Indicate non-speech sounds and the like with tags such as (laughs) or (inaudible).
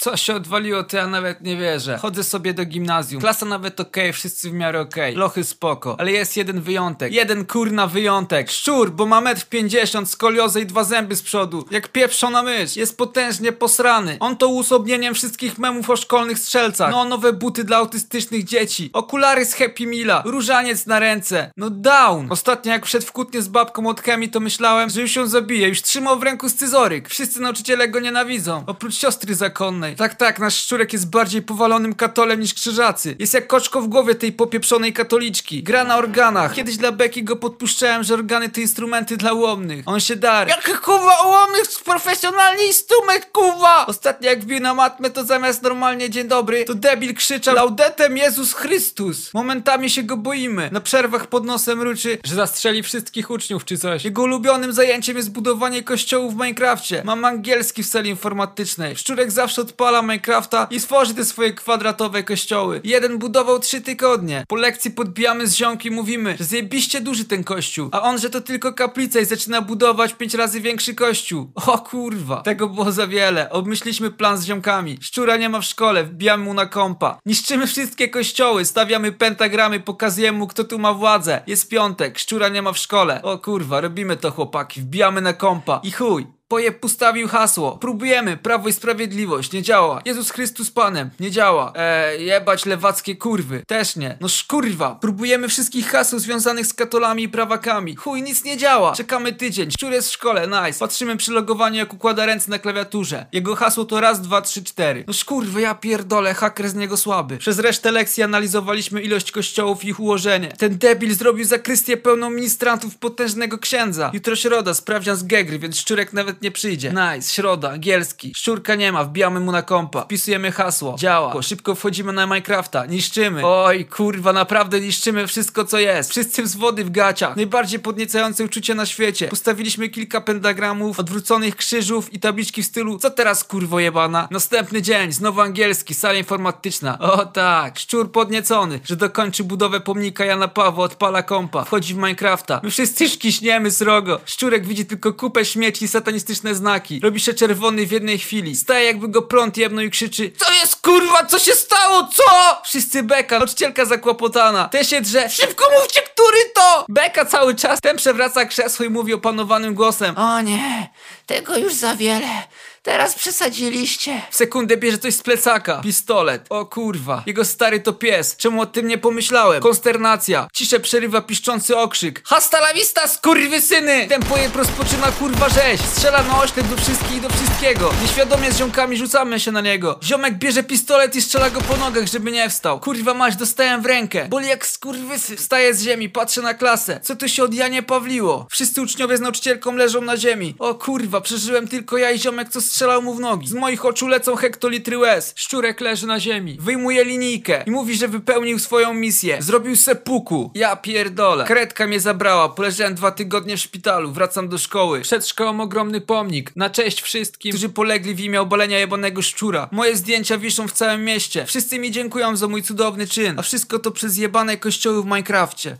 Co się odwaliło, to ja nawet nie wierzę. Chodzę sobie do gimnazjum. Klasa nawet okej, wszyscy w miarę okej. Lochy spoko. Ale jest jeden wyjątek. Jeden kurna wyjątek. Szczur, bo ma metr 50, skoliozę i dwa zęby z przodu. Jak pieprzona mysz. Jest potężnie posrany. On to uosobnieniem wszystkich memów o szkolnych strzelcach. No, nowe buty dla autystycznych dzieci. Okulary z Happy Meala. Różaniec na ręce. No down. Ostatnio jak wszedł w kłótnię z babką od chemii, to myślałem, że już ją zabije. Już trzymał w ręku scyzoryk. Wszyscy nauczyciele go nienawidzą. Oprócz siostry zakonnej. Tak, tak, nasz szczurek jest bardziej powalonym katolem niż krzyżacy. Jest jak koczko w głowie tej popieprzonej katoliczki. Gra na organach. Kiedyś dla Beki go podpuszczałem, że organy to instrumenty dla ułomnych. On się dar. Jak kuwa ułomnych profesjonalnie instrument kuwa! Ostatnio jak wbił na matmę, to zamiast normalnie dzień dobry, to debil krzyczał Laudetem Jezus Chrystus. Momentami się go boimy. Na przerwach pod nosem ruczy, że zastrzeli wszystkich uczniów czy coś. Jego ulubionym zajęciem jest budowanie kościołów w Minecrafcie. Mam angielski w sali informatycznej. Szczurek zawsze odpala Minecrafta i stworzy te swoje kwadratowe kościoły. Jeden budował trzy tygodnie. Po lekcji podbijamy z ziomki mówimy, że zjebiście duży ten kościół. A on, że to tylko kaplica i zaczyna budować pięć razy większy kościół. O kurwa. Tego było za wiele. Obmyśliśmy plan z ziomkami. Szczura nie ma w szkole, wbijamy mu na kompa. Niszczymy wszystkie kościoły, stawiamy pentagramy, pokazujemy mu kto tu ma władzę. Jest piątek, szczura nie ma w szkole. O kurwa, robimy to chłopaki, wbijamy na kompa. I chuj. Pojeb postawił hasło. Próbujemy. Prawo i Sprawiedliwość. Nie działa. Jezus Chrystus Panem. Nie działa. Eee, jebać lewackie kurwy. Też nie. No szkurwa. Próbujemy wszystkich haseł związanych z katolami i prawakami. Chuj, nic nie działa. Czekamy tydzień. Szczur jest w szkole. Nice. Patrzymy przy logowaniu jak układa ręce na klawiaturze. Jego hasło to raz, dwa, trzy, cztery. No szkurwy, ja pierdolę. Haker z niego słaby. Przez resztę lekcji analizowaliśmy ilość kościołów i ich ułożenie. Ten debil zrobił zakrystię pełną ministrantów potężnego księdza. Jutro środa. Sprawdzian z Gegry, więc Szczurek nawet nie przyjdzie. Nice, środa, angielski. Szczurka nie ma, wbijamy mu na kompa. Wpisujemy hasło. Działa. Szybko wchodzimy na Minecrafta. Niszczymy. Oj, kurwa, naprawdę niszczymy wszystko, co jest. Wszyscy z wody w gaciach. Najbardziej podniecające uczucie na świecie. Postawiliśmy kilka pentagramów, odwróconych krzyżów i tabliczki w stylu co teraz, kurwo jebana? Następny dzień, znowu angielski, sala informatyczna. O tak, szczur podniecony, że dokończy budowę pomnika Jana Pawła, odpala kompa. Wchodzi w Minecrafta. My wszyscy (laughs) szkiśniemy srogo. Szczurek widzi tylko kupę śmieci i satanistyczne znaki. Robi się czerwony w jednej chwili. Staje jakby go prąd jebnął i krzyczy Co jest kurwa, co się stało, co? Wszyscy beka, nauczycielka zakłopotana. Te się drze, szybko mówcie, który to? Beka cały czas, ten przewraca krzesło i mówi opanowanym głosem O nie, tego już za wiele. Teraz przesadziliście. W sekundę bierze coś z plecaka. Pistolet. O kurwa. Jego stary to pies. Czemu o tym nie pomyślałem? Konsternacja. Ciszę przerywa piszczący okrzyk. Hasta la vista, skurwysyny! Ten pojeb rozpoczyna kurwa rzeź. Strzela na oślep do wszystkich i do wszystkiego. Nieświadomie z ziomkami rzucamy się na niego. Ziomek bierze pistolet i strzela go po nogach, żeby nie wstał. Kurwa mać, dostałem w rękę. Boli jak skurwysy. Wstaję z ziemi, patrzę na klasę. Co tu się od Janie Pawliło? Wszyscy uczniowie z nauczycielką leżą na ziemi. O kurwa, przeżyłem tylko ja i ziomek, co strzelał mu w nogi. Z moich oczu lecą hektolitry łez. Szczurek leży na ziemi. Wyjmuje linijkę i mówi, że wypełnił swoją misję. Zrobił sepuku. Ja pierdolę. Kredka mnie zabrała. Poleżałem dwa tygodnie w szpitalu. Wracam do szkoły. Przed szkołą ogromny pomnik. Na cześć wszystkim, którzy polegli w imię obalenia jebanego szczura. Moje zdjęcia wiszą w całym mieście. Wszyscy mi dziękują za mój cudowny czyn. A wszystko to przez jebane kościoły w Minecrafcie.